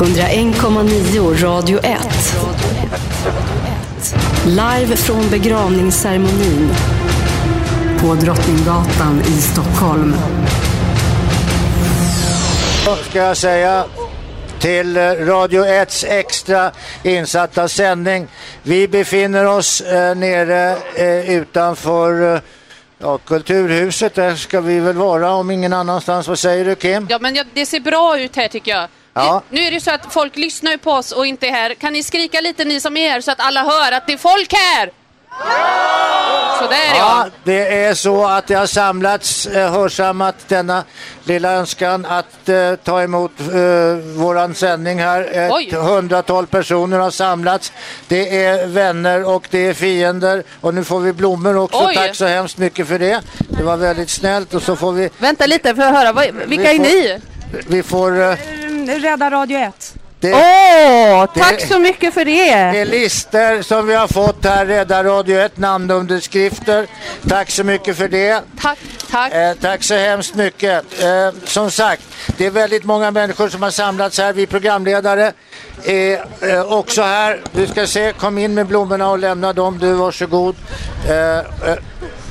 101,9 Radio 1. Live från begravningsceremonin på Drottninggatan i Stockholm. ska jag säga till eh, Radio 1s extra insatta sändning. Vi befinner oss eh, nere eh, utanför eh, ja, Kulturhuset. Där ska vi väl vara om ingen annanstans. Vad säger du Kim? Ja, men ja, det ser bra ut här tycker jag. Ja. Nu är det så att folk lyssnar ju på oss och inte är här. Kan ni skrika lite ni som är här så att alla hör att det är folk här? Så där ja. Ja, det är så att det har samlats, eh, hörsammat denna lilla önskan att eh, ta emot eh, våran sändning här. Ett Oj. hundratal personer har samlats. Det är vänner och det är fiender och nu får vi blommor också. Oj. Tack så hemskt mycket för det. Det var väldigt snällt och så får vi, Vänta lite för att höra, vilka Vi är får- ni? vi får eh, Rädda Radio 1. det, Åh, tack Det- så mycket för det det! är listor som vi har fått här, Rädda Radio 1, namnunderskrifter. Tack så mycket för det. Tack, tack. Eh, tack så hemskt mycket. Eh, som sagt, det är väldigt många människor som har samlats här. Vi programledare är eh, också här. Du ska se, kom in med blommorna och lämna dem. Du, varsågod. Eh,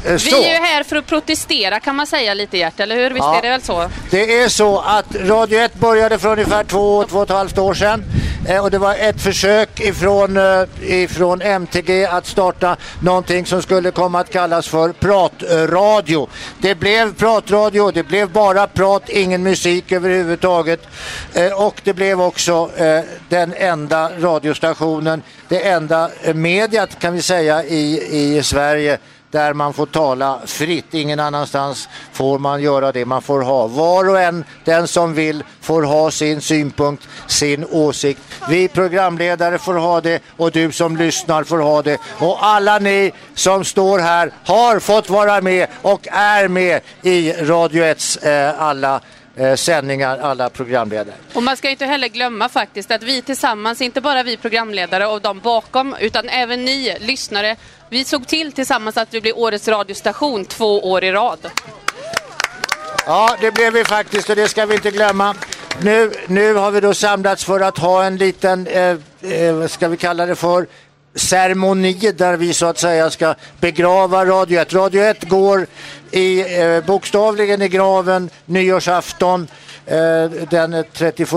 eh, eh, Vi så. är ju här för att protestera kan man säga lite Gert, eller hur? Visst Ja. är det väl så? Det är så att Radio 1 började för ungefär två, två och ett halvt år sedan. Eh, och det var ett försök ifrån, eh, ifrån MTG att starta någonting som skulle komma att kallas för pratradio. Det blev pratradio, det blev bara prat, ingen musik överhuvudtaget. Och det blev också den enda radiostationen, det enda mediet kan vi säga i, i Sverige där man får tala fritt. Ingen annanstans får man göra det. Man får ha var och en, den som vill, får ha sin synpunkt, sin åsikt. Vi programledare får ha det och du som lyssnar får ha det. Och alla ni som står här har fått vara med och är med i Radio 1s eh, alla eh, sändningar, alla programledare. Och man ska inte heller glömma faktiskt att vi tillsammans, inte bara vi programledare och de bakom, utan även ni lyssnare, vi såg till tillsammans att vi blev årets radiostation två år i rad. Ja, det blev vi faktiskt och det ska vi inte glömma. Nu, nu har vi då samlats för att ha en liten, eh, eh, vad ska vi kalla det för, ceremoni där vi så att säga ska begrava Radio 1. Radio 1 går i, eh, bokstavligen i graven nyårsafton eh, den 31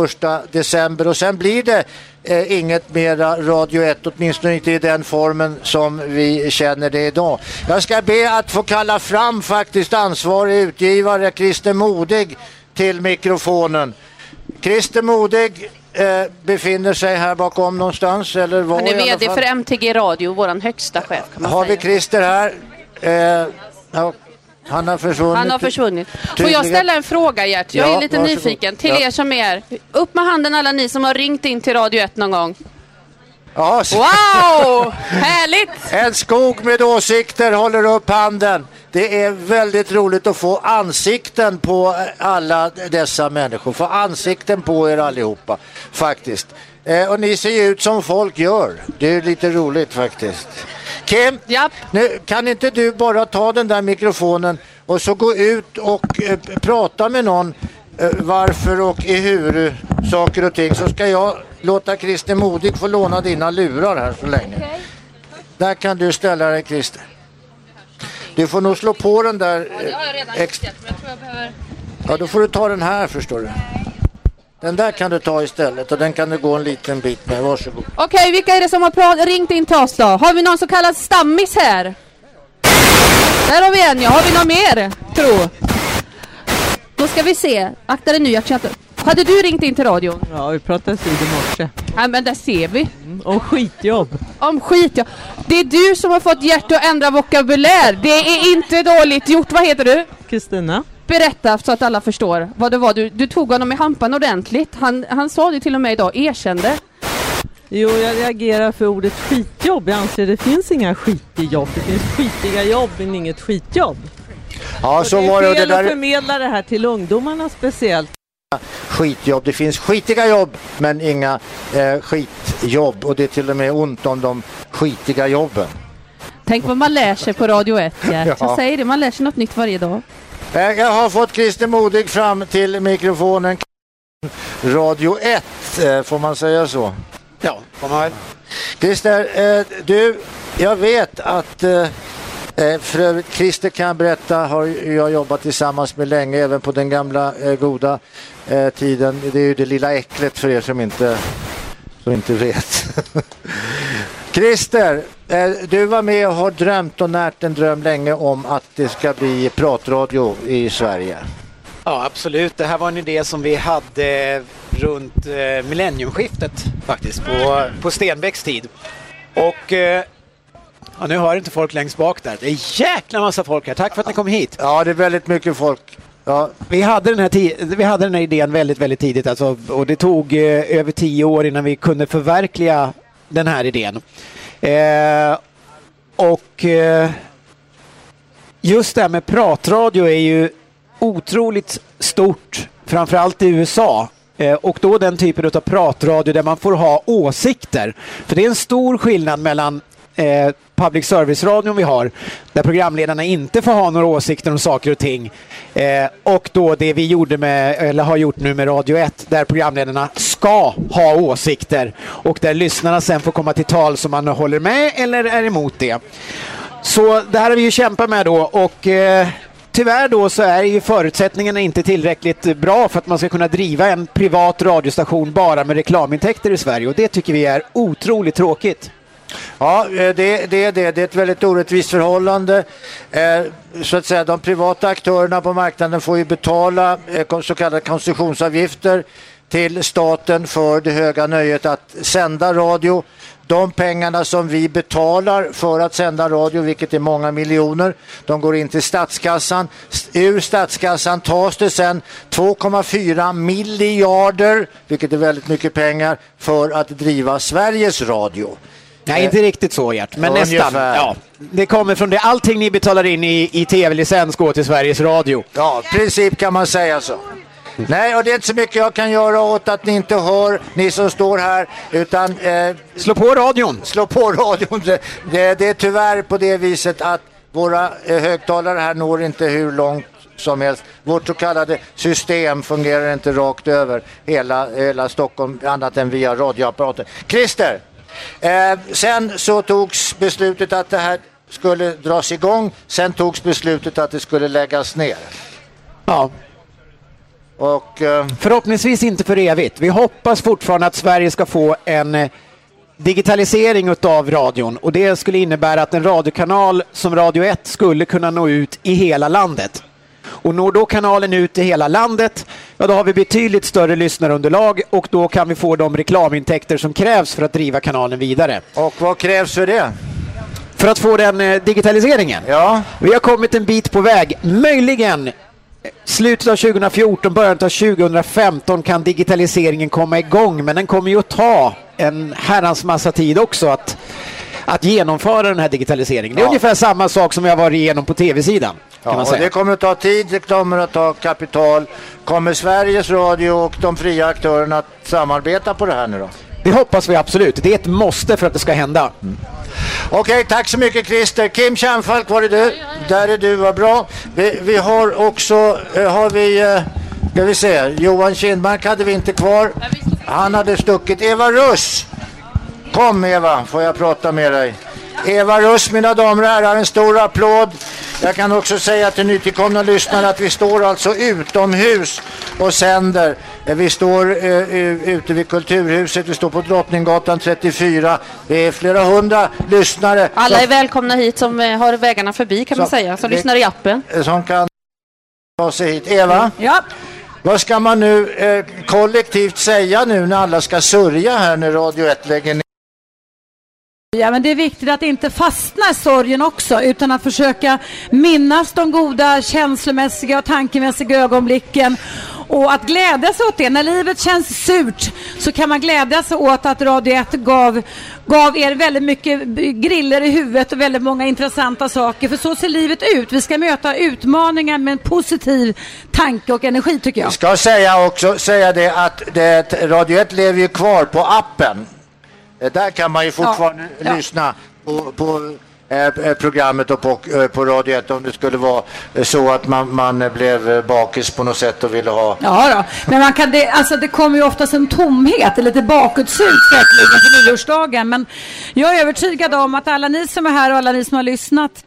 december och sen blir det eh, inget mera Radio 1, åtminstone inte i den formen som vi känner det idag. Jag ska be att få kalla fram faktiskt ansvarig utgivare Christer Modig till mikrofonen. Christer Modig eh, befinner sig här bakom någonstans eller var Han är VD för MTG Radio, våran högsta chef kan man Har vi säga. Christer här? Eh, ja, han har försvunnit. Han har försvunnit. Får jag ställa en fråga Gert? Jag Ja, är lite varsågod. nyfiken. Till Ja. er som är. Upp med handen alla ni som har ringt in till Radio 1 någon gång. Ja, Wow! Härligt! En skog med åsikter håller upp handen. Det är väldigt roligt att få ansikten på alla dessa människor. Få ansikten på er allihopa, faktiskt. Eh, och ni ser ju ut som folk gör. Det är lite roligt faktiskt. Kim, Japp. nu, kan inte du bara ta den där mikrofonen och så gå ut och eh, prata med någon eh, varför och i hur saker och ting så ska jag låta Christer Modig få låna dina lurar här så länge. Där kan du ställa dig Christer. Du får nog slå på den där. eh, Det har jag redan ex- gjort, men jag tror jag behöver... Ja, då får du ta den här förstår du. Den där kan du ta istället och den kan du gå en liten bit med. Varsågod. Okej, vilka är det som har ringt in till oss då? Har vi någon så kallad stammis här? Där har vi en ja. Har vi någon mer? Tro. Då ska vi se. Akta dig nu, jag inte... Hade du ringt in till radion? Ja, vi pratade vid i morse. Ja, men där ser vi. Om skitjobb. Om skit ja. Det är du som har fått Gert att ändra vokabulär. Det är inte dåligt gjort. Vad heter du? Kristina? Berätta så att alla förstår vad det var. Du, du tog honom i hampan ordentligt. Han, han sa det till och med idag, erkände. Jo, jag reagerar för ordet skitjobb. Jag anser det finns inga skitjobb. Det finns skitiga jobb men inget skitjobb. Ja, så det var är det. Det fel att där förmedla det här till ungdomarna speciellt. Skitjobb. Det finns skitiga jobb men inga eh, skitjobb. Och det är till och med ont om de skitiga jobben. Tänk vad man lär sig på Radio 1 Gert. Ja. Jag säger det, man lär sig något nytt varje dag. Eh, jag har fått Christer Modig fram till mikrofonen. Radio 1, eh, får man säga så? Ja, får man väl. Christer, eh, du, jag vet att Eh, för övrigt, Christer kan jag berätta, har jag jobbat tillsammans med länge, även på den gamla eh, goda eh, tiden. Det är ju det lilla äcklet för er som inte, som inte vet. Christer, du var med och har drömt och närt en dröm länge om att det ska bli pratradio i Sverige. Ja, absolut. Det här var en idé som vi hade runt millenniumskiftet faktiskt, på, på Stenbecks tid. Och eh, ja, nu hör inte folk längst bak där. Det är jäkla massa folk här. Tack för att ni kom hit. Ja, det är väldigt mycket folk. Ja, Vi hade den här, vi hade den här idén väldigt, väldigt tidigt alltså, och det tog eh, över tio år innan vi kunde förverkliga den här idén. Eh, och eh, just det här med pratradio är ju otroligt stort, framförallt i USA. Eh, och då den typen av pratradio där man får ha åsikter. För det är en stor skillnad mellan eh, public service-radion vi har, där programledarna inte får ha några åsikter om saker och ting. Eh, och då det vi gjorde med, eller har gjort nu med Radio 1, där programledarna ska ha åsikter och där lyssnarna sen får komma till tal som man håller med eller är emot det. Så det här har vi ju kämpat med då och eh, tyvärr då så är ju förutsättningarna inte tillräckligt bra för att man ska kunna driva en privat radiostation bara med reklamintäkter i Sverige och det tycker vi är otroligt tråkigt. Ja, eh, det, det är det. Det är ett väldigt orättvist förhållande. Eh, så att säga, de privata aktörerna på marknaden får ju betala eh, så kallade koncessionsavgifter till staten för det höga nöjet att sända radio. De pengarna som vi betalar för att sända radio, vilket är många miljoner, de går in till statskassan. Ur statskassan tas det sen 2,4 miljarder, vilket är väldigt mycket pengar, för att driva Sveriges Radio. Nej, inte riktigt så Gert, men nästan. Ungefär. Ja, det kommer från det. Allting ni betalar in i, i tv-licens går till Sveriges Radio. Ja, i princip kan man säga så. Nej, och det är inte så mycket jag kan göra åt att ni inte hör, ni som står här, utan eh, Slå på radion! slå på radion. Det, det, det är tyvärr på det viset att våra eh, högtalare här når inte hur långt som helst. Vårt så kallade system fungerar inte rakt över hela, hela Stockholm annat än via radioapparater. Christer, eh, sen så togs beslutet att det här skulle dras igång. Sen togs beslutet att det skulle läggas ner. Ja, Och eh, förhoppningsvis inte för evigt. Vi hoppas fortfarande att Sverige ska få en eh, digitalisering utav radion och det skulle innebära att en radiokanal som Radio 1 skulle kunna nå ut i hela landet. Och når då kanalen ut i hela landet, ja då har vi betydligt större lyssnarunderlag och då kan vi få de reklamintäkter som krävs för att driva kanalen vidare. Och vad krävs för det? För att få den eh, digitaliseringen? Ja, Vi har kommit en bit på väg. Möjligen eh, slutet av 2014, början av 2015 kan digitaliseringen komma igång, men den kommer ju att ta en herrans massa tid också att, att genomföra den här digitaliseringen. Det är Ja. ungefär samma sak som vi har varit igenom på tv-sidan. Kan ja man och det kommer att ta tid, det kommer att ta kapital. Kommer Sveriges Radio och de fria aktörerna att samarbeta på det här nu då? Det hoppas vi absolut. Det är ett måste för att det ska hända. Okej, tack så mycket Christer. Kim Kärnfalk, var är du? Där är du, vad bra. Vi, vi har också, eh, har vi, eh, ska vi se, Johan Kindmark hade vi inte kvar. Han hade stuckit. Eva Russ! Kom Eva, får jag prata med dig. Eva Russ, mina damer och herrar, en stor applåd. Jag kan också säga till nytillkomna lyssnare att vi står alltså utomhus och sänder. Eh, Vi står eh, u- ute vid Kulturhuset, vi står på Drottninggatan 34. Det är flera hundra lyssnare Alla som, är välkomna hit som eh, har vägarna förbi kan man säga, som det- lyssnar i appen. som kan ta sig hit. Eva, Ja, vad ska man nu eh, kollektivt säga nu när alla ska sörja här när Radio 1 lägger ner? Ja, men det är viktigt att inte fastna i sorgen också utan att försöka minnas de goda känslomässiga och tankemässiga ögonblicken och att glädjas åt det. När livet känns surt så kan man glädjas åt att Radio 1 gav, gav er väldigt mycket griller i huvudet och väldigt många intressanta saker. För så ser livet ut. Vi ska möta utmaningar med en positiv tanke och energi tycker jag. Jag ska säga också säga det att det, Radio 1 lever ju kvar på appen. Eh, Där kan man ju fortfarande Ja, lyssna på, på eh, eh, programmet och på, på Radio 1 om det skulle vara så att man, man blev bakis på något sätt och ville ha Ja då. men man kan, det, alltså det kommer ju oftast en tomhet, lite bakåtsug säkerligen på nyårsdagen. Men jag är övertygad om att alla ni som är här och alla ni som har lyssnat, i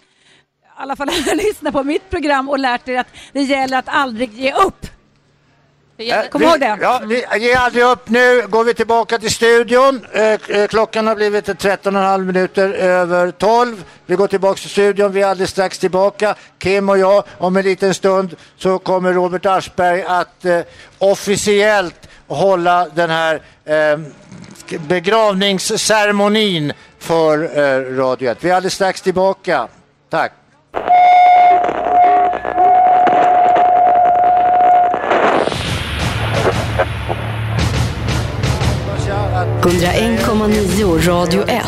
alla fall lyssnat på mitt program och lärt er att det gäller att aldrig ge upp. Eh, Kom ihåg det. Ja, vi, ge aldrig upp. Nu går vi tillbaka till studion. Eh, eh, klockan har blivit 13,5 minuter över 12. Vi går tillbaka till studion. Vi är alldeles strax tillbaka. Kim och jag. Om en liten stund så kommer Robert Aschberg att eh, officiellt hålla den här eh, begravningsceremonin för eh, Radio 1. Vi är alldeles strax tillbaka. Tack. 101,9 Radio 1.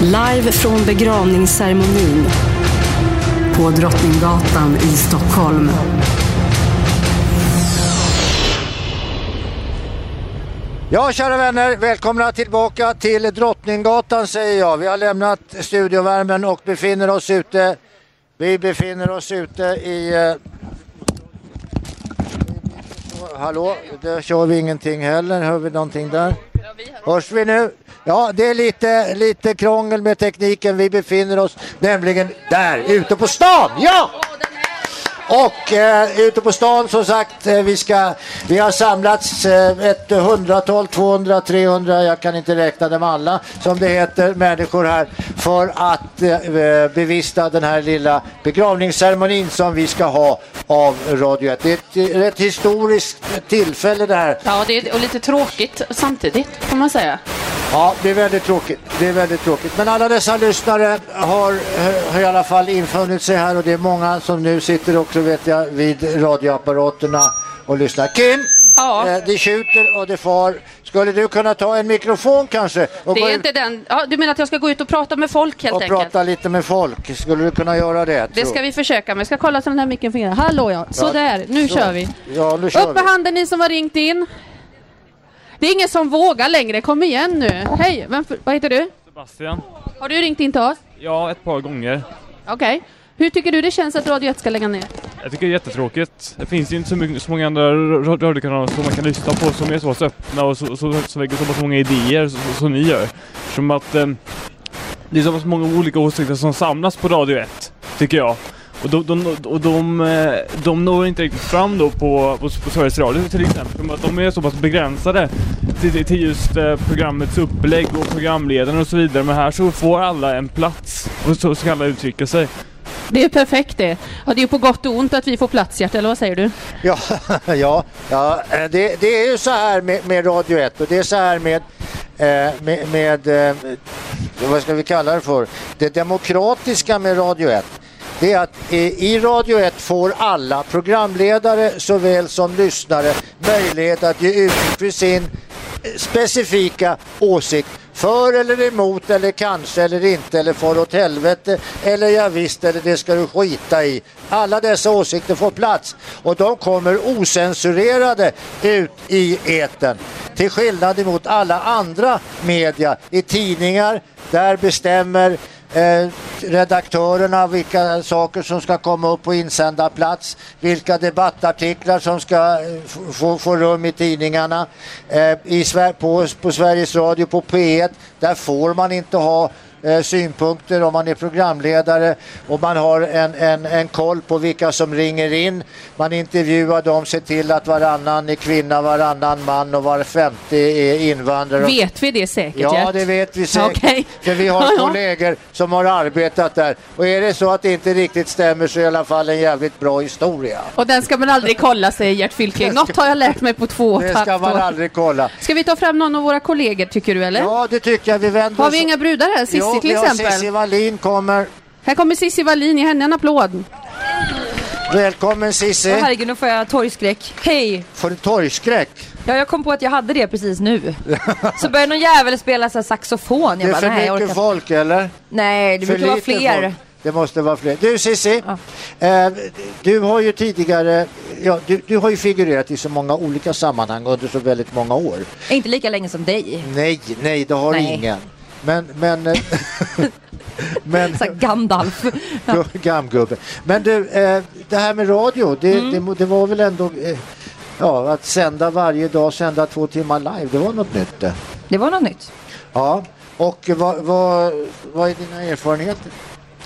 Live från begravningsceremonin på Drottninggatan i Stockholm. Ja, kära vänner, välkomna tillbaka till Drottninggatan säger jag. Vi har lämnat studiovärmen och befinner oss ute. Vi befinner oss ute i... Eh, Hallå, där kör vi ingenting heller. Hör vi någonting där? Hörs vi nu? Ja, det är lite, lite krångel med tekniken. Vi befinner oss nämligen där, ute på stan. Ja! Och eh, ute på stan som sagt, eh, vi, ska, vi har samlats eh, ett hundratal, 200, 300, jag kan inte räkna dem alla, som det heter, människor här för att eh, eh bevista den här lilla begravningsceremonin som vi ska ha av Radio 1. Det är ett, eh, rätt historiskt tillfälle det här. Ja, det är och lite tråkigt samtidigt kan man säga. Ja, det är väldigt tråkigt. Det är väldigt tråkigt. Men alla dessa lyssnare har, eh, har i alla fall infunnit sig här och det är många som nu sitter också vet jag vid radioapparaterna och lyssnar. Kim, Ja. eh, det tjuter och det far. Skulle du kunna ta en mikrofon kanske och Det är ut inte den... Ja, du menar att jag ska gå ut och prata med folk helt och enkelt? prata lite med folk? Skulle du kunna göra det? Det ska vi försöka med. Jag ska kolla så den här micken fungerar. Hallå ja, sådär. Nu Så. kör vi. Ja, nu kör Upp med vi. handen ni som har ringt in. Det är ingen som vågar längre. Kom igen nu. Hej, vem, vad heter du? Sebastian? Har du ringt in till oss? Ja, ett par gånger. Okej. Hur tycker du det känns att Radio 1 ska lägga ner? Jag tycker det är jättetråkigt. Det finns ju inte så, mycket, så många andra ra- radiokanaler som man kan lyssna på som är så pass öppna och så, så, så pass många idéer som ni gör. Som att eh, det är så pass många olika åsikter som samlas på Radio 1, tycker jag. Och de, de, och de, eh, de når inte riktigt fram då på, på, på Sveriges Radio till exempel. För att de är så pass begränsade till, till- just eh, programmets upplägg och programledaren och så vidare. Men här så får alla en plats och så ska alla uttrycka sig. Det är perfekt det. Ja, det är ju på gott och ont att vi får plats, Gert, eller vad säger du? Ja, ja, ja eh, det, det är ju så här med, med Radio 1 och det är så här med, eh, med, med eh, vad ska vi kalla det för, det demokratiska med Radio 1. Det är att i Radio 1 får alla programledare såväl som lyssnare möjlighet att ge uttryck för sin eh, specifika åsikt för eller emot eller kanske eller inte eller för åt helvete eller ja visst eller det ska du skita i. Alla dessa åsikter får plats och de kommer osensurerade ut i etern. Till skillnad emot alla andra media i tidningar där bestämmer eh, redaktörerna vilka saker som ska komma upp på insändarplats, vilka debattartiklar som ska eh, få, få rum i tidningarna. Eh, i, på, på Sveriges Radio, på P1, där får man inte ha eh, synpunkter om man är programledare och man har en, en, en koll på vilka som ringer in. Man intervjuar dem, ser till att varannan är kvinna, varannan man och var femte är invandrare. Vet vi det säkert, Ja, det vet vi säkert. Okej. För vi har kollegor som har arbetat där. Och är det så att det inte riktigt stämmer så är det i alla fall en jävligt bra historia. Och den ska man aldrig kolla, säger Gert Fylking. Något har jag lärt mig på två och Det ska man aldrig kolla. Ska vi ta fram någon av våra kollegor, tycker du, eller? Ja, det tycker jag. Vi vänder Har oss- vi inga brudar här? Cissi Jo, till exempel. Cissi Wallin kommer. Här kommer Cissi Wallin, ge henne en applåd. Välkommen Cissi. Åh, herregud, nu får jag torgskräck. Hej! Får du torgskräck? Ja, jag kom på att jag hade det precis nu. Så började någon jävel spela så här saxofon. Det Jag är bara, för nej, mycket orkar folk eller? Nej, det För brukar vara fler. folk. Det måste vara fler. Du Cissi, eh, du har ju tidigare, ja, du, du har ju figurerat i så många olika sammanhang under så väldigt många år. Inte lika länge som dig. Nej, nej det har Nej. ingen. Men, men, eh, men Så Gandalf. Gamgubbe. Men du, eh, det här med radio, det, Mm. det, det var väl ändå eh, ja, att sända varje dag, sända två timmar live, det var något nytt det. Det var något nytt. Ja, och vad, vad, vad är dina erfarenheter?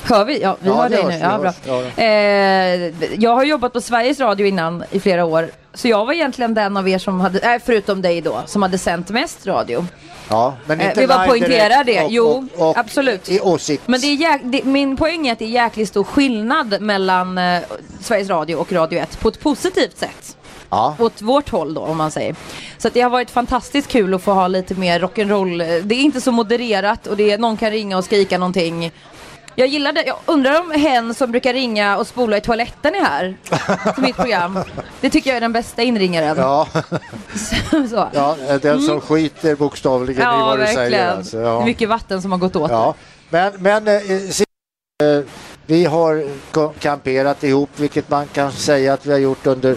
Hör vi? Ja, vi Ja, hör det dig nu. Ja, bra. Ja. Eh, jag har jobbat på Sveriges Radio innan i flera år. Så jag var egentligen den av er som hade, äh, förutom dig då, som hade sänt mest radio. Ja, men Eh, inte vi bara direkt det. och- Jo, och, och, absolut. I åsikt. Men det är jäk, det, min poäng är att det är jäkligt stor skillnad mellan eh, Sveriges Radio och Radio 1 på ett positivt sätt. Ja. Åt vårt håll då om man säger. Så att det har varit fantastiskt kul att få ha lite mer rock'n'roll. Det är inte så modererat och det är, någon kan ringa och skrika någonting. Jag gillar det. Jag undrar om hen som brukar ringa och spola i toaletten är här. Till mitt program. Det tycker jag är den bästa inringaren. Ja, så. ja, den som skiter bokstavligen i Mm. Ja, vad du verkligen. säger. Alltså, Det ja. är mycket vatten som har gått åt. Ja, men, men eh, eh, vi har kamperat ihop, vilket man kan säga att vi har gjort under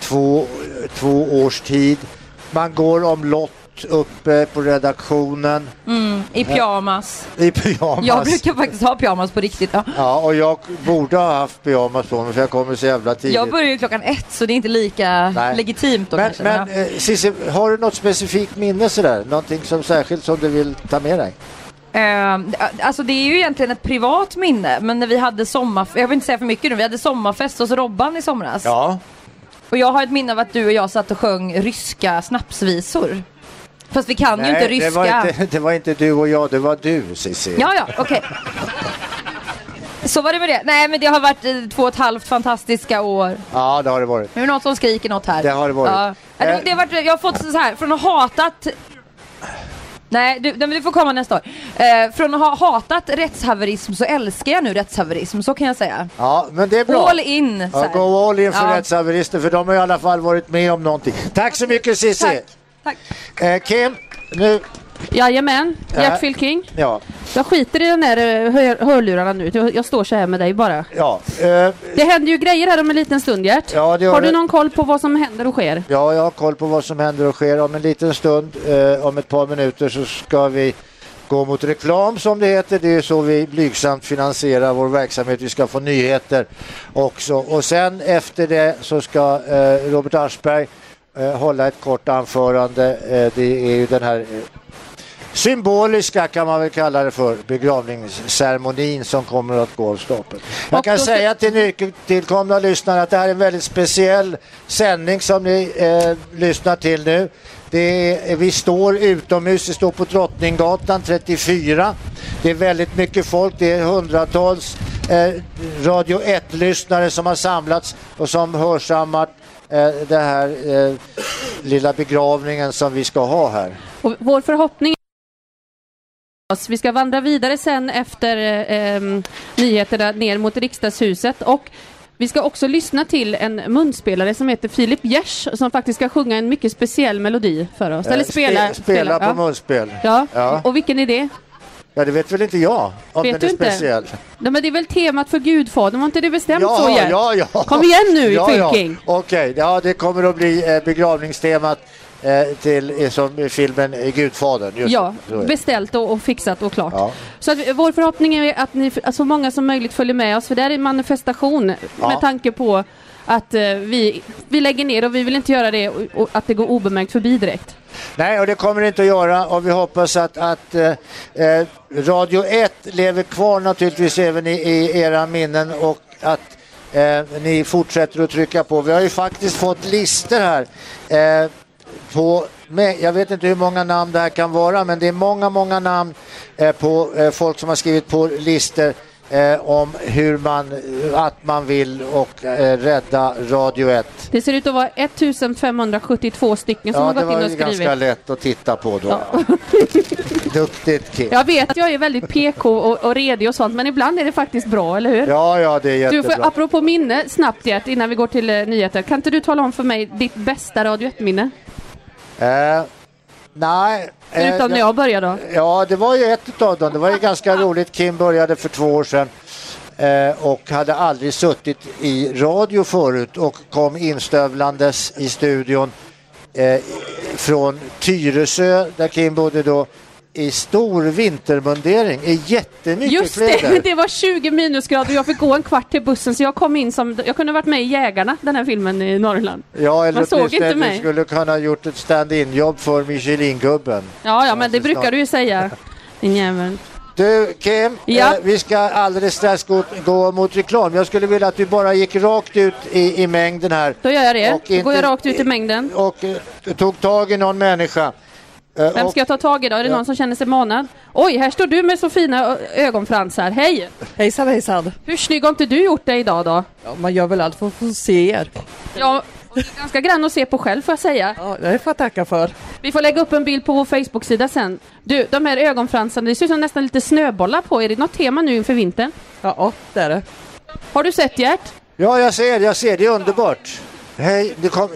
två, två års tid. Man går omlott uppe på redaktionen Mm, I pyjamas. i pyjamas. Jag brukar faktiskt ha pyjamas på riktigt. Ja. Ja, och jag borde ha haft pyjamas på mig för jag kommer så jävla tidigt. Jag börjar ju klockan ett så det är inte lika Nej. legitimt då men kanske. men ja. eh, Cissi, har du något specifikt minne sådär? Någonting som särskilt som du vill ta med dig? Eh, alltså det är ju egentligen ett privat minne men när vi hade sommarfest, jag vill inte säga för mycket nu, vi hade sommarfest hos Robban i somras. Ja. Och jag har ett minne av att du och jag satt och sjöng ryska snapsvisor. Fast vi kan ju inte ryska. Det var inte, det var inte du och jag, det var du Cissi. Ja, ja, okej. Så var det med det. Nej men det har varit eh, två och ett halvt fantastiska år. Ja, det har det varit. Nu är det någon som skriker något här. Det har det varit. Ja. Det, det har varit jag har fått så här, från att ha hatat Nej, du, nej, du får komma nästa år. Eh, från att ha hatat rättshaverism så älskar jag nu rättshaverism, så kan jag säga. Ja, men det är bra. All in! Ja, gå all in för Ja. rättshaverister för de har i alla fall varit med om någonting. Tack så mycket Cissi! Tack. Eh, Kim, nu... Jajamän, Ja. Gert Fylking. Ja, Jag skiter i den där eh, hör, hörlurarna nu. Jag, jag står så här med dig bara. ja. Eh, Det händer ju grejer här om en liten stund Gert. Ja, det gör Har du det. någon koll på vad som händer och sker? ja, jag har koll på vad som händer och sker. Om en liten stund, eh, om ett par minuter så ska vi gå mot reklam som det heter. Det är så vi blygsamt finansierar vår verksamhet. Vi ska få nyheter också. Och sen efter det så ska eh, Robert Aschberg eh, hålla ett kort anförande. Eh, det är ju den här eh, symboliska kan man väl kalla det för begravningsceremonin som kommer att gå av stapeln. Jag kan säga till nytillkomna lyssnare att det här är en väldigt speciell sändning som ni eh, lyssnar till nu. Är, vi står utomhus, vi står på Drottninggatan 34. Det är väldigt mycket folk, det är hundratals eh, Radio 1-lyssnare som har samlats och som hörsammar eh, det här eh, lilla begravningen som vi ska ha här. Och vår förhoppning vi ska vandra vidare sen efter eh, nyheterna ner mot riksdagshuset och vi ska också lyssna till en munspelare som heter Filip Gers som faktiskt ska sjunga en mycket speciell melodi för oss. Eller Eh, spela. spe- spela på ja. munspel. Ja. Ja. och vilken är det? Ja, det vet väl inte jag om Vet den du är inte? speciell. Nej, men det är väl temat för Gudfadern, var inte det bestämt så Ja, Gert? ja, ja. Kom igen nu ja, Fylking! Ja. Okej, ja, det kommer att bli eh, begravningstemat eh, till eh, som filmen Gudfadern. Just Ja, så beställt och, och fixat och klart. Ja. Så att, vår förhoppning är att ni, att så många som möjligt följer med oss, för det här är en manifestation Ja. med tanke på att eh, vi, vi lägger ner och vi vill inte göra det och, och att det går obemärkt förbi direkt. Nej, och det kommer det inte att göra och vi hoppas att, att eh, eh Radio 1 lever kvar naturligtvis även i, i era minnen och att eh, ni fortsätter att trycka på. Vi har ju faktiskt fått listor här eh, på med, jag vet inte hur många namn det här kan vara men det är många, många namn eh, på eh, folk som har skrivit på listor eh, om hur man, att man vill och eh, rädda Radio 1. Det ser ut att vara 1572 stycken som Ja, har det gått in var och ju ganska skrivit. lätt att titta på då. Ja. Duktigt Kim. Jag vet att jag är väldigt PK och, och redig och sånt, men ibland är det faktiskt bra, eller hur? Ja, ja, det är Du, jättebra. för, apropå minne, snabbt Gert, innan vi går till eh, nyheter. Kan inte du tala om för mig ditt bästa Radio 1-minne? Eh, nej. eh, Förutom när jag började då. Ja, det var ju ett av dem. Det var ju ganska roligt. Kim började för två år sedan eh, och hade aldrig suttit i radio förut och kom instövlandes i studion eh, från Tyresö där Kim bodde då i stor vintermundering i jättemycket Just det, kläder. det var 20 minusgrader och jag fick gå en kvart till bussen så jag kom in som, jag kunde varit med i Jägarna, den här filmen i Norrland. Ja, eller Man såg inte du mig. skulle kunna ha gjort ett stand-in-jobb för Michelin-gubben. Ja, ja, men det brukar du ju säga. Din jävel. Du Kim, Ja. eh, vi ska alldeles strax gå, gå mot reklam. Jag skulle vilja att du bara gick rakt ut i, i mängden här. Då gör jag det. Och Då går jag inte- rakt ut i mängden. Och eh, tog tag i någon människa. Eh, Vem ska jag ta tag i då? Är det Ja. någon som känner sig manad? Oj, här står du med så fina ögonfransar. Hej! Hejsan hejsan! Hur snygg har inte du gjort dig idag då? Ja, man gör väl allt för att få se er. Ja, och du är ganska grann att se på själv får jag säga. Ja, det får jag tacka för. Vi får lägga upp en bild på vår Facebook-sida sen. Du, de här ögonfransarna, det ser ut som nästan lite snöbollar på. Är det något tema nu inför vintern? Ja, det är det. Har du sett Gert? Ja, jag ser, jag ser. Det är underbart. Hej, det kom...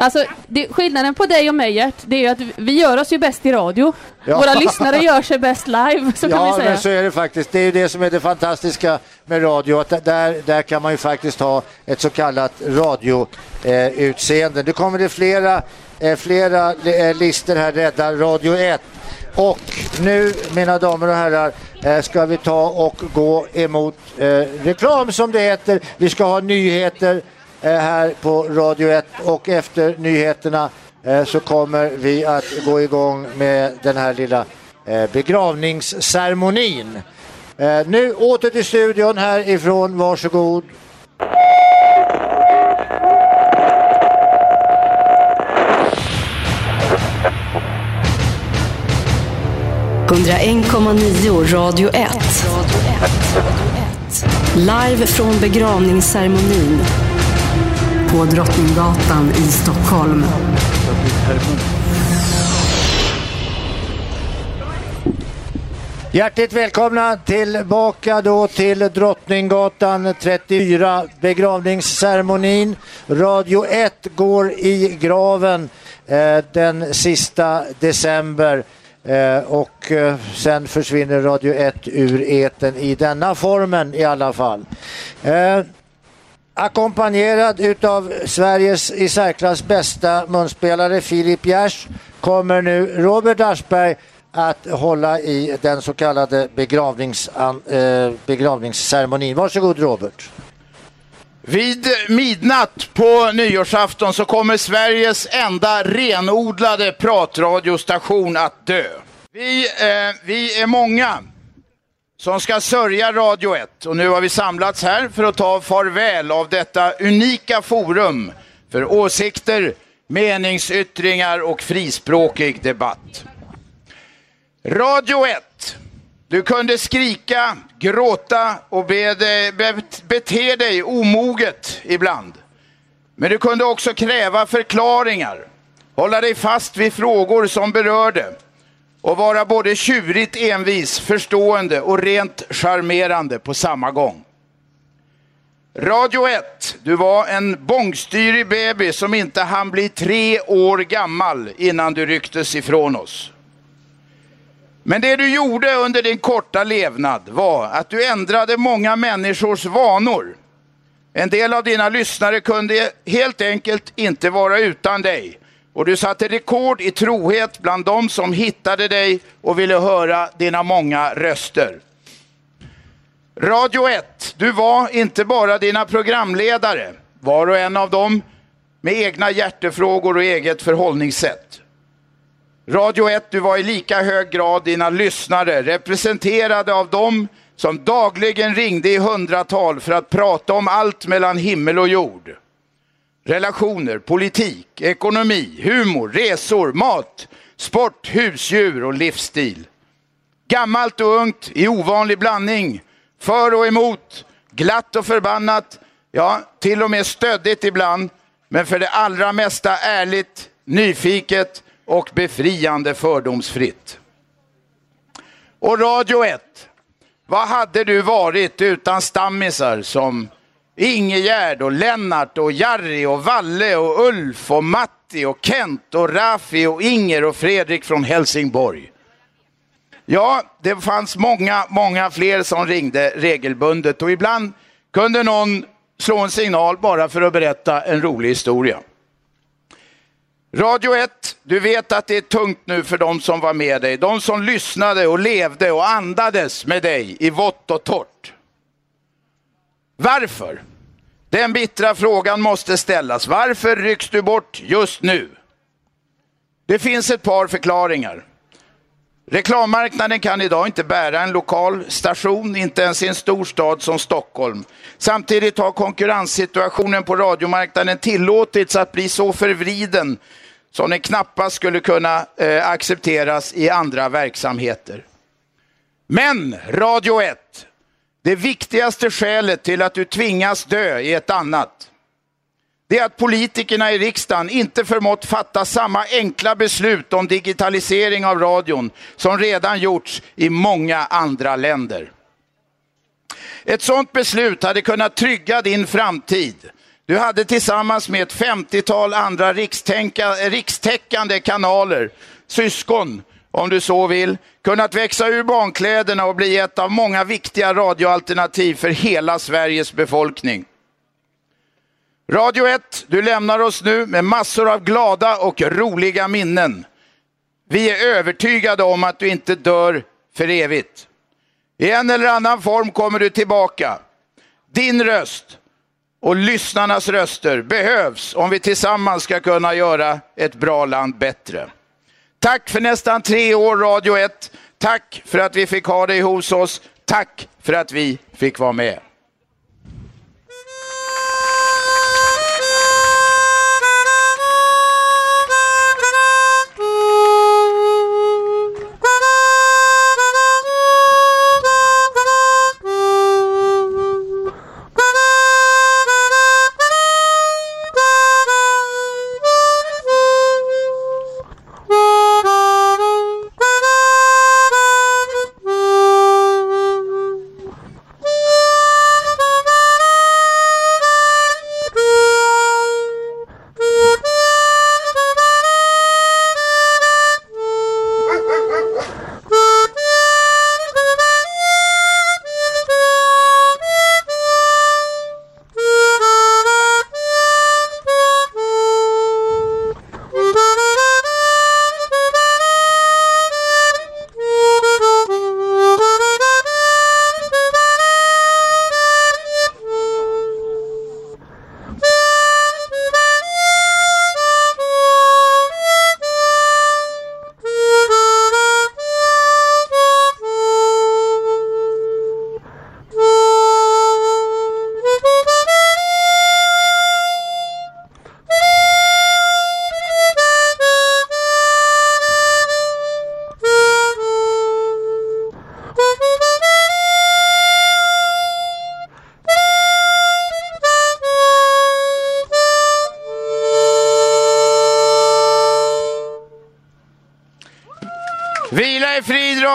Alltså, det, skillnaden på dig och mig Gert, det är ju att vi gör oss ju bäst i radio. Ja. Våra lyssnare gör sig bäst live, så kan vi Ja, säga. men så är det faktiskt. Det är ju det som är det fantastiska med radio. Att där, där kan man ju faktiskt ha ett så kallat radioutseende. Eh, nu kommer det flera, eh, flera eh, listor här, Rädda Radio 1. Och nu, mina damer och herrar, eh, ska vi ta och gå emot eh, reklam som det heter. Vi ska ha nyheter här på Radio 1 och efter nyheterna eh, så kommer vi att gå igång med den här lilla eh, begravningsceremonin. Eh, nu åter till studion härifrån, varsågod. 101,9 Radio 1. Live från begravningsceremonin på Drottninggatan i Stockholm. Hjärtligt välkomna tillbaka då till Drottninggatan 34, begravningsceremonin. Radio 1 går i graven eh, den sista december eh, och eh, sen försvinner Radio 1 ur eten i denna formen i alla fall. Eh, Ackompanjerad utav Sveriges i särklass bästa munspelare Filip Gers kommer nu Robert Aschberg att hålla i den så kallade begravnings, äh, begravningsceremonin. Varsågod Robert. Vid midnatt på nyårsafton så kommer Sveriges enda renodlade pratradiostation att dö. Vi, eh, vi är många som ska sörja Radio 1 och nu har vi samlats här för att ta farväl av detta unika forum för åsikter, meningsyttringar och frispråkig debatt. Radio 1. Du kunde skrika, gråta och be dig, be, bete dig omoget ibland. Men du kunde också kräva förklaringar, hålla dig fast vid frågor som berörde och vara både tjurigt envis, förstående och rent charmerande på samma gång. Radio 1, du var en bångstyrig baby som inte hann bli tre år gammal innan du rycktes ifrån oss. Men det du gjorde under din korta levnad var att du ändrade många människors vanor. En del av dina lyssnare kunde helt enkelt inte vara utan dig. Och du satte rekord i trohet bland de som hittade dig och ville höra dina många röster. Radio 1, du var inte bara dina programledare, var och en av dem med egna hjärtefrågor och eget förhållningssätt. Radio 1, du var i lika hög grad dina lyssnare, representerade av dem som dagligen ringde i hundratal för att prata om allt mellan himmel och jord. Relationer, politik, ekonomi, humor, resor, mat, sport, husdjur och livsstil. Gammalt och ungt i ovanlig blandning, för och emot, glatt och förbannat, ja, till och med stöddigt ibland, men för det allra mesta ärligt, nyfiket och befriande fördomsfritt. Och Radio 1, vad hade du varit utan stammisar som Ingegärd och Lennart och Jari och Valle och Ulf och Matti och Kent och Rafi och Inger och Fredrik från Helsingborg. Ja, det fanns många, många fler som ringde regelbundet och ibland kunde någon slå en signal bara för att berätta en rolig historia. Radio 1, du vet att det är tungt nu för de som var med dig. De som lyssnade och levde och andades med dig i vått och torrt. Varför? Den bittra frågan måste ställas. Varför rycks du bort just nu? Det finns ett par förklaringar. Reklammarknaden kan idag inte bära en lokal station, inte ens i en stor stad som Stockholm. Samtidigt har konkurrenssituationen på radiomarknaden tillåtits att bli så förvriden som den knappast skulle kunna eh, accepteras i andra verksamheter. Men Radio 1, det viktigaste skälet till att du tvingas dö är ett annat. Det är att politikerna i riksdagen inte förmått fatta samma enkla beslut om digitalisering av radion som redan gjorts i många andra länder. Ett sådant beslut hade kunnat trygga din framtid. Du hade tillsammans med ett 50-tal andra rikstäckande kanaler, syskon om du så vill, kunnat växa ur barnkläderna och bli ett av många viktiga radioalternativ för hela Sveriges befolkning. Radio 1, du lämnar oss nu med massor av glada och roliga minnen. Vi är övertygade om att du inte dör för evigt. I en eller annan form kommer du tillbaka. Din röst och lyssnarnas röster behövs om vi tillsammans ska kunna göra ett bra land bättre. Tack för nästan tre år Radio 1. Tack för att vi fick ha dig hos oss. Tack för att vi fick vara med.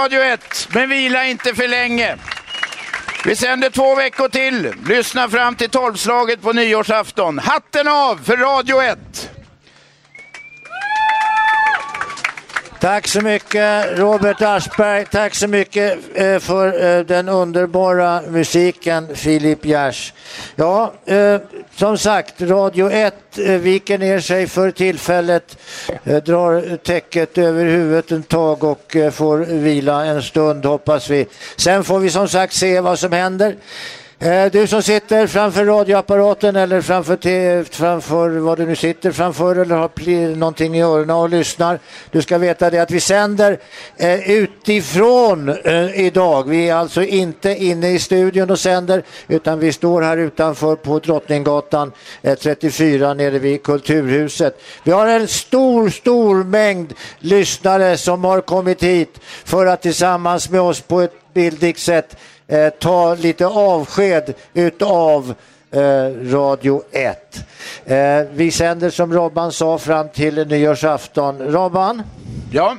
Radio 1, men vila inte för länge. Vi sänder två veckor till. Lyssna fram till tolvslaget på nyårsafton. Hatten av för Radio 1! Tack så mycket Robert Aschberg. Tack så mycket eh, för eh, den underbara musiken Filip Gers. Ja, eh, som sagt, Radio 1 viker ner sig för tillfället, drar täcket över huvudet en tag och får vila en stund hoppas vi. Sen får vi som sagt se vad som händer. Eh, du som sitter framför radioapparaten eller framför, framför vad du nu sitter framför eller har någonting i öronen och lyssnar. Du ska veta det att vi sänder eh, utifrån eh, idag. Vi är alltså inte inne i studion och sänder utan vi står här utanför på Drottninggatan eh, 34 nere vid Kulturhuset. Vi har en stor, stor mängd lyssnare som har kommit hit för att tillsammans med oss på ett bildigt sätt eh, ta lite avsked utav eh, Radio 1. Eh, vi sänder som Robban sa fram till nyårsafton. Robban? Ja?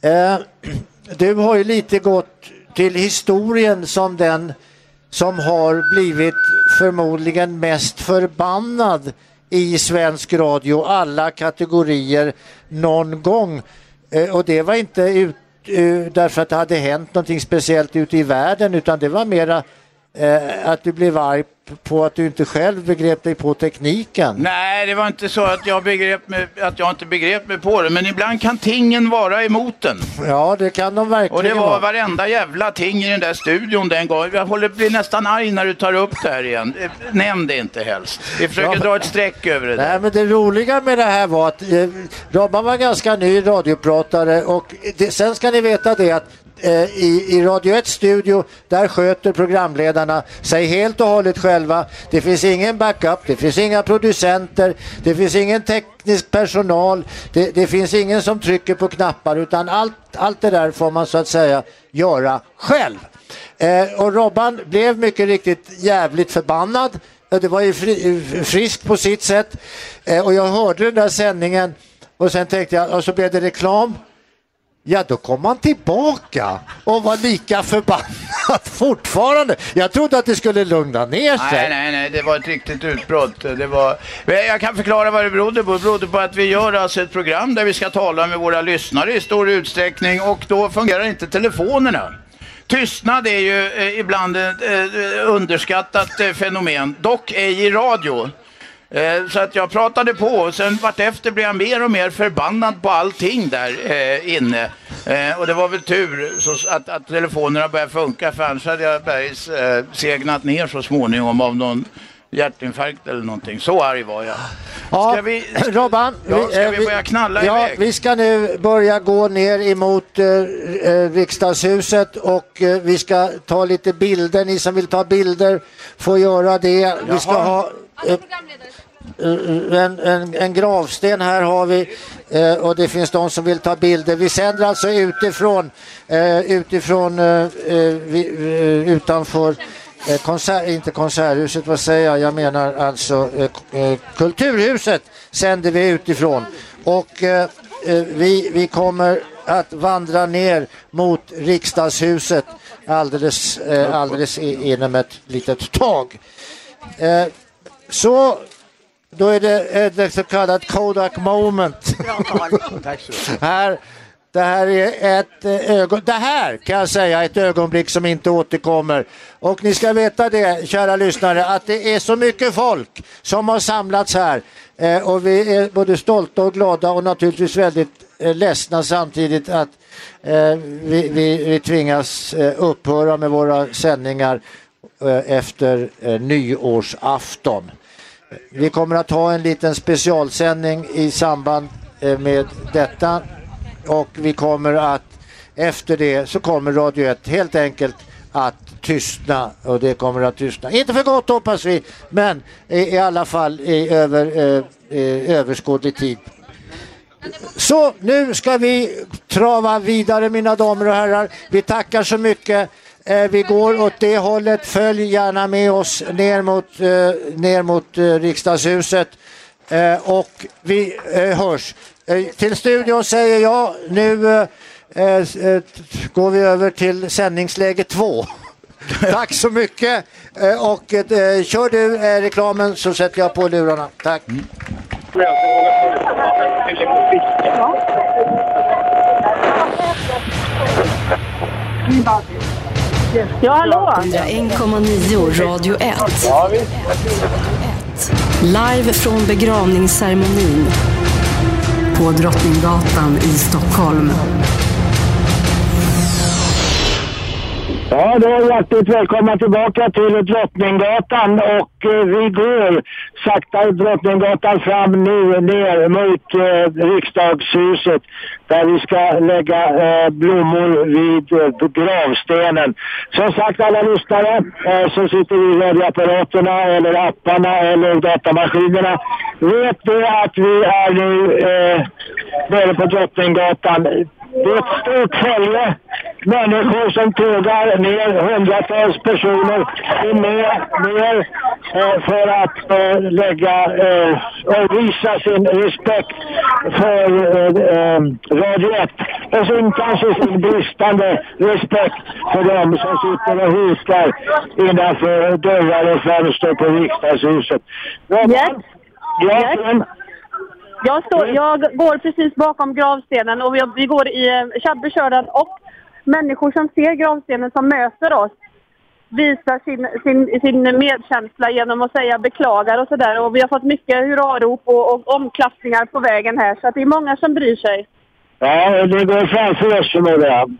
Eh, du har ju lite gått till historien som den som har blivit förmodligen mest förbannad i svensk radio, alla kategorier någon gång. Och det var inte ut, Eh, därför att det hade hänt någonting speciellt ute i världen utan det var mera eh, att du blev arg på att du inte själv begrep dig på tekniken. Nej, det var inte så att jag, begrep mig, att jag inte begrep mig på det, men ibland kan tingen vara emot den. Ja, det kan de verkligen Och det var vara. varenda jävla ting i den där studion den gången. Jag håller bli nästan arg när du tar upp det här igen. Eh, Nämn det inte helst. Vi försöker Ja, dra ett streck över det där. Nej, men det roliga med det här var att eh, Robban var ganska ny radiopratare och det, sen ska ni veta det att Eh, i, i Radio 1 studio där sköter programledarna sig helt och hållet själva. Det finns ingen backup, det finns inga producenter, det finns ingen teknisk personal, det, det finns ingen som trycker på knappar utan allt, allt det där får man så att säga göra själv. Eh, och Robban blev mycket riktigt jävligt förbannad. Eh, det var ju fri, eh, friskt på sitt sätt. Eh, och jag hörde den där sändningen och sen tänkte jag, och så blev det reklam. Ja, då kom han tillbaka och var lika förbannad fortfarande. Jag trodde att det skulle lugna ner sig. Nej, nej, nej, det var ett riktigt utbrott. Det var... Jag kan förklara vad det berodde på. Det berodde på att vi gör alltså ett program där vi ska tala med våra lyssnare i stor utsträckning och då fungerar inte telefonerna. Tystnad är ju eh, ibland ett eh, underskattat eh, fenomen, dock ej i radio. Eh, Så att jag pratade på och sen vartefter blev jag mer och mer förbannad på allting där eh, inne. Eh, och det var väl tur så att, att telefonerna började funka för annars hade jag bergs eh, segnat ner så småningom av någon hjärtinfarkt eller någonting. Så arg var jag. Ja, Ska vi, Robban, Ja, ska eh, vi börja knalla ja, iväg? Vi ska nu börja gå ner emot eh, eh, riksdagshuset och eh, vi ska ta lite bilder. Ni som vill ta bilder får göra det. Vi ska ha eh, eh, en, en, en gravsten här har vi eh, och det finns de som vill ta bilder. Vi sänder alltså utifrån, eh, utifrån eh, eh, vi, eh, utanför eh, konsert, inte konserthuset, vad säger jag? Jag menar alltså eh, eh, Kulturhuset sänder vi utifrån och eh, eh, vi, vi kommer att vandra ner mot riksdagshuset alldeles, eh, alldeles inom ett litet tag. Så då är det ett så kallat Kodak moment. här, det här är ett eh, ögon, det här kan jag säga ett ögonblick som inte återkommer. Och ni ska veta det, kära lyssnare, att det är så mycket folk som har samlats här. Eh, och vi är både stolta och glada och naturligtvis väldigt eh, ledsna samtidigt att eh, vi, vi, vi tvingas eh, upphöra med våra sändningar eh, efter eh, nyårsafton. Vi kommer att ha en liten specialsändning i samband med detta och vi kommer att efter det så kommer Radio 1 helt enkelt att tystna och det kommer att tystna. Inte för gott hoppas vi men i, i alla fall i över, eh, överskådlig tid. Så nu ska vi trava vidare mina damer och herrar. Vi tackar så mycket. Eh, vi går åt det hållet. Följ gärna med oss ner mot, eh, ner mot eh, riksdagshuset. Eh, och vi eh, hörs. Eh, till studion säger jag nu eh, eh, eh, går vi över till sändningsläge två. Tack så mycket. Och eh, kör du eh, reklamen så sätter jag på lurarna. Tack. Ja, hallå? 101,9 Radio 1. Live från begravningsceremonin på Drottninggatan i Stockholm. Ja, då hjärtligt välkomna tillbaka till Drottninggatan och eh, vi går sakta Drottninggatan fram nu ner mot eh, riksdagshuset där vi ska lägga eh, blommor vid eh, gravstenen. Som sagt alla lyssnare eh, som sitter i radioapparaterna eller apparna eller datamaskinerna vet det att vi är nu eh, nere på Drottninggatan. Det är ett stort fälle människor som tågar ner, hundratals personer är med ner eh, för att eh, lägga eh, och visa sin respekt för eh, Radio 1 och sin kanske sin bristande respekt för dem som sitter och hukar innanför dörrar och fönster på riksdagshuset. Yes. Ja, Yes. Jag, står, jag går precis bakom gravstenen och vi, vi går i eh, Tjabbekörden och människor som ser gravstenen som möter oss visar sin, sin, sin medkänsla genom att säga beklagar och sådär. Och vi har fått mycket hurrarop och, och omklappningar på vägen här. Så att det är många som bryr sig. Ja, det går framför oss förmodar jag.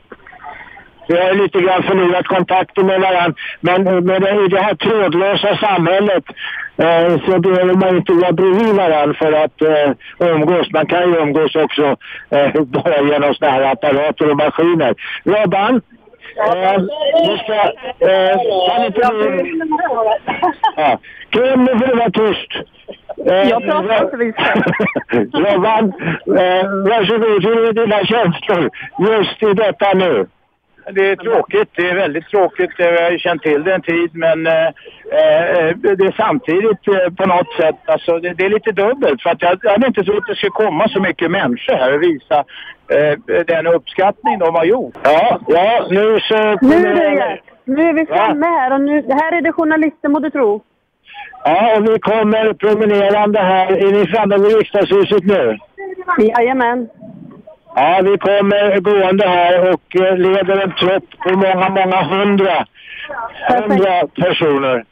Vi har lite grann förlorat kontakten med varandra. Men med det, i det här trådlösa samhället eh, så behöver man inte vara bredvid varandra för att eh, umgås. Man kan ju umgås också eh, bara genom sådana här apparater och maskiner. Robban? Eh, ska... Eh, kan inte du... Ja. Nu får du vara tyst. Eh, Jag pratar inte visst. Robban, eh, varsågod. Hur är dina känslor just i detta nu? Det är tråkigt. Det är väldigt tråkigt. Jag har ju känt till det en tid men eh, eh, det är samtidigt eh, på något sätt, alltså det, det är lite dubbelt för att jag, jag hade inte trott att det skulle komma så mycket människor här och visa eh, den uppskattning de har gjort. Ja, ja nu så... Nu är, det, nu är vi framme här och nu, här är det journalister må du tro. Ja, och vi kommer promenerande här. Är ni framme vid riksdagshuset nu? Jajamän. Ja, vi kommer gående här och eh, leder en trupp på många, många hundra, hundra personer.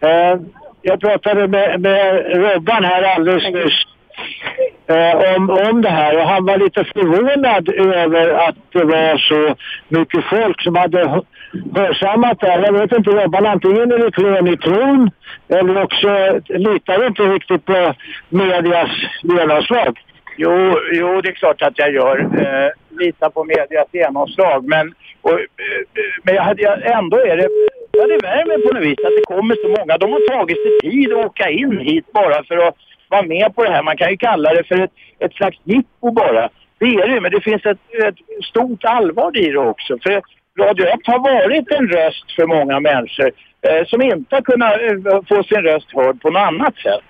Eh, jag pratade med, med Robban här alldeles nyss eh, om, om det här och han var lite förvånad över att det var så mycket folk som hade hö- hörsammat det här. Jag vet inte Robban, antingen är det klen i tron eller också litar inte riktigt på medias genomslag. Jo, jo, det är klart att jag gör. Eh, litar på medias genomslag. Men, och, eh, men jag hade, jag, ändå är det... Ja, det värmer på något vis att det kommer så många. De har tagit sig tid att åka in hit bara för att vara med på det här. Man kan ju kalla det för ett, ett slags jippo bara. Det är det, men det finns ett, ett stort allvar i det också. För Radio 1 har varit en röst för många människor eh, som inte har kunnat eh, få sin röst hörd på något annat sätt.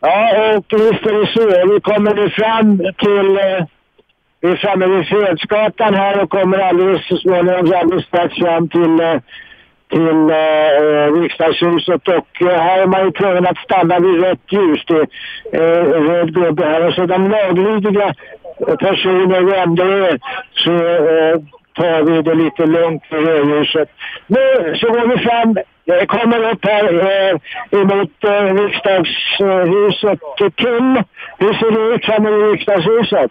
Ja, och visst är det så. Vi kommer nu fram till... Eh, vi är framme vid Fredsgatan här och kommer alldeles så småningom alldeles strax fram till, eh, till eh, eh, riksdagshuset. Och eh, här är man ju tvungen att stanna vid rött ljus. Det är eh, röd gubbe här. Och så de laglydiga personer vi ändå är så eh, tar vi det lite lugnt vid rödljuset. Nu så går vi fram jag kommer upp här eh, emot eh, riksdagshuset. Kim, hur ser det ut framme vid riksdagshuset?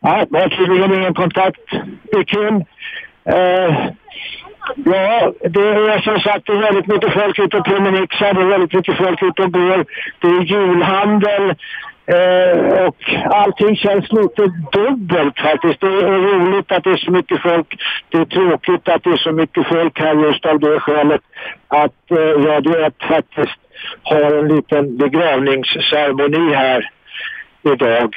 Ja, det har tydligen ingen kontakt med Kim. Eh, ja, det är som sagt det är väldigt mycket folk ute och promenixar. Det är väldigt mycket folk ute och går. Det är julhandel. Eh, och allting känns lite dubbelt faktiskt. Det är roligt att det är så mycket folk. Det är tråkigt att det är så mycket folk här just av det skälet att eh, Radio 1 faktiskt har en liten begravningsceremoni här idag.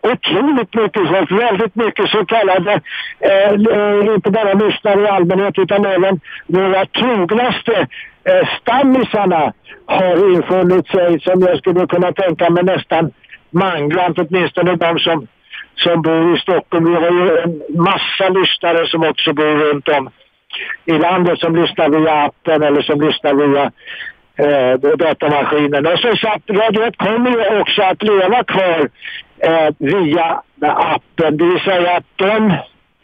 Otroligt mycket folk, väldigt mycket så kallade, eh, eh, inte bara lyssnare i allmänhet utan även våra trognaste eh, stammisarna har infunnit sig som jag skulle kunna tänka mig nästan mangrant, åtminstone de som, som bor i Stockholm. Vi har ju en massa lyssnare som också bor runt om i landet som lyssnar via appen eller som lyssnar via eh, datamaskinen. Och som sagt, Radio 1 kommer ju också att leva kvar eh, via appen. Det vill säga att de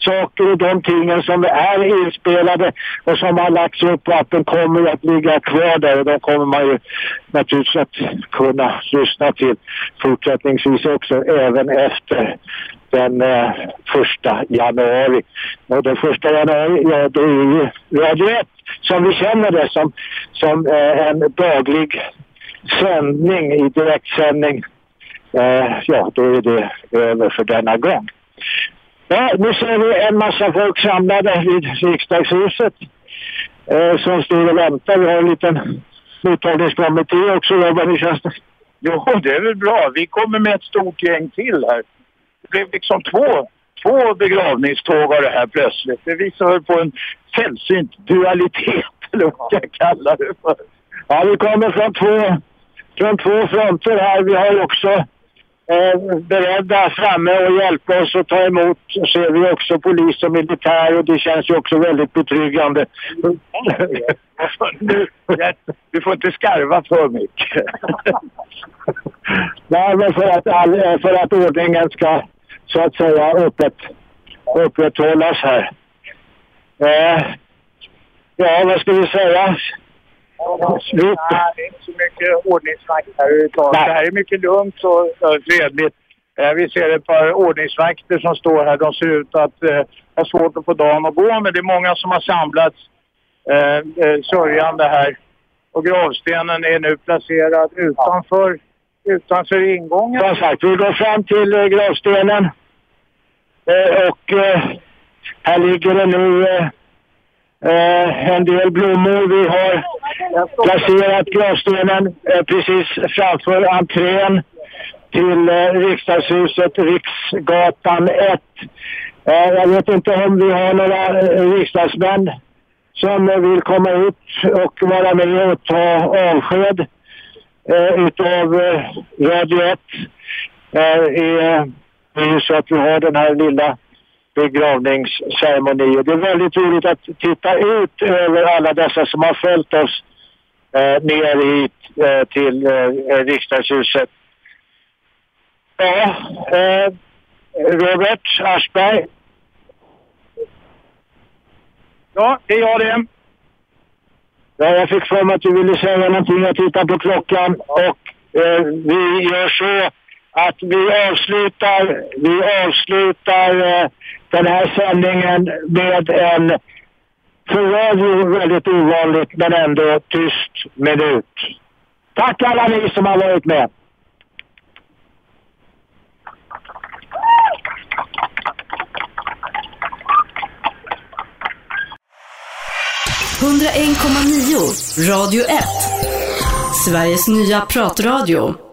saker och de tingen som är inspelade och som har lagts upp att de kommer att ligga kvar där och de kommer man ju naturligtvis att kunna lyssna till fortsättningsvis också även efter den eh, första januari. Och den första januari, ja det är ju Radio 1 som vi känner det som, som eh, en daglig sändning i direktsändning. Eh, ja, då är det över för denna gång. Ja, nu ser vi en massa folk samlade vid riksdagshuset eh, som står och väntar. Vi har en liten mottagningskommitté också. Robban, hur känns det? Jo, det är väl bra. Vi kommer med ett stort gäng till här. Det blev liksom två, två begravningståg av det här plötsligt. Det visar på en sällsynt dualitet, eller vad jag kallar det för. Ja, vi kommer från två, från två fronter här. Vi har också eh, beredda framme och hjälpa oss att ta emot. Så ser vi också polis och militär och det känns ju också väldigt betryggande. Du får inte skarva för mycket. Nej, men för att, all, eh, för att ordningen ska så att säga upprätt, upprätthållas här. Eh, ja, vad ska vi säga? Nej, det är inte så mycket ordningsvakt här överhuvudtaget. Det här är mycket lugnt och fredligt. Eh, Vi ser ett par ordningsvakter som står här. De ser ut att eh, ha svårt att få dagen att gå, men det är många som har samlats eh, eh, sörjande här. Och gravstenen är nu placerad utanför, utanför ingången. Som sagt, vi går fram till eh, gravstenen. Och här ligger det nu eh, en del blommor. Vi har placerat gravstenen eh, precis framför entrén till eh, riksdagshuset, Riksgatan 1. Eh, jag vet inte om vi har några eh, riksdagsmän som eh, vill komma ut och vara med och ta avsked eh, utav eh, Radio 1. Eh, är, det är ju så att vi har den här lilla begravningsceremoni och Det är väldigt roligt att titta ut över alla dessa som har följt oss eh, ner hit eh, till eh, riksdagshuset. Ja, eh, Robert Aschberg. Ja, det är jag det. Ja, jag fick för mig att du ville säga någonting. Jag tittar på klockan och eh, vi gör så att vi avslutar, vi avslutar eh, den här sändningen med en för radio väldigt ovanligt men ändå tyst minut. Tack alla ni som har varit med. Radio 1. Sveriges nya pratradio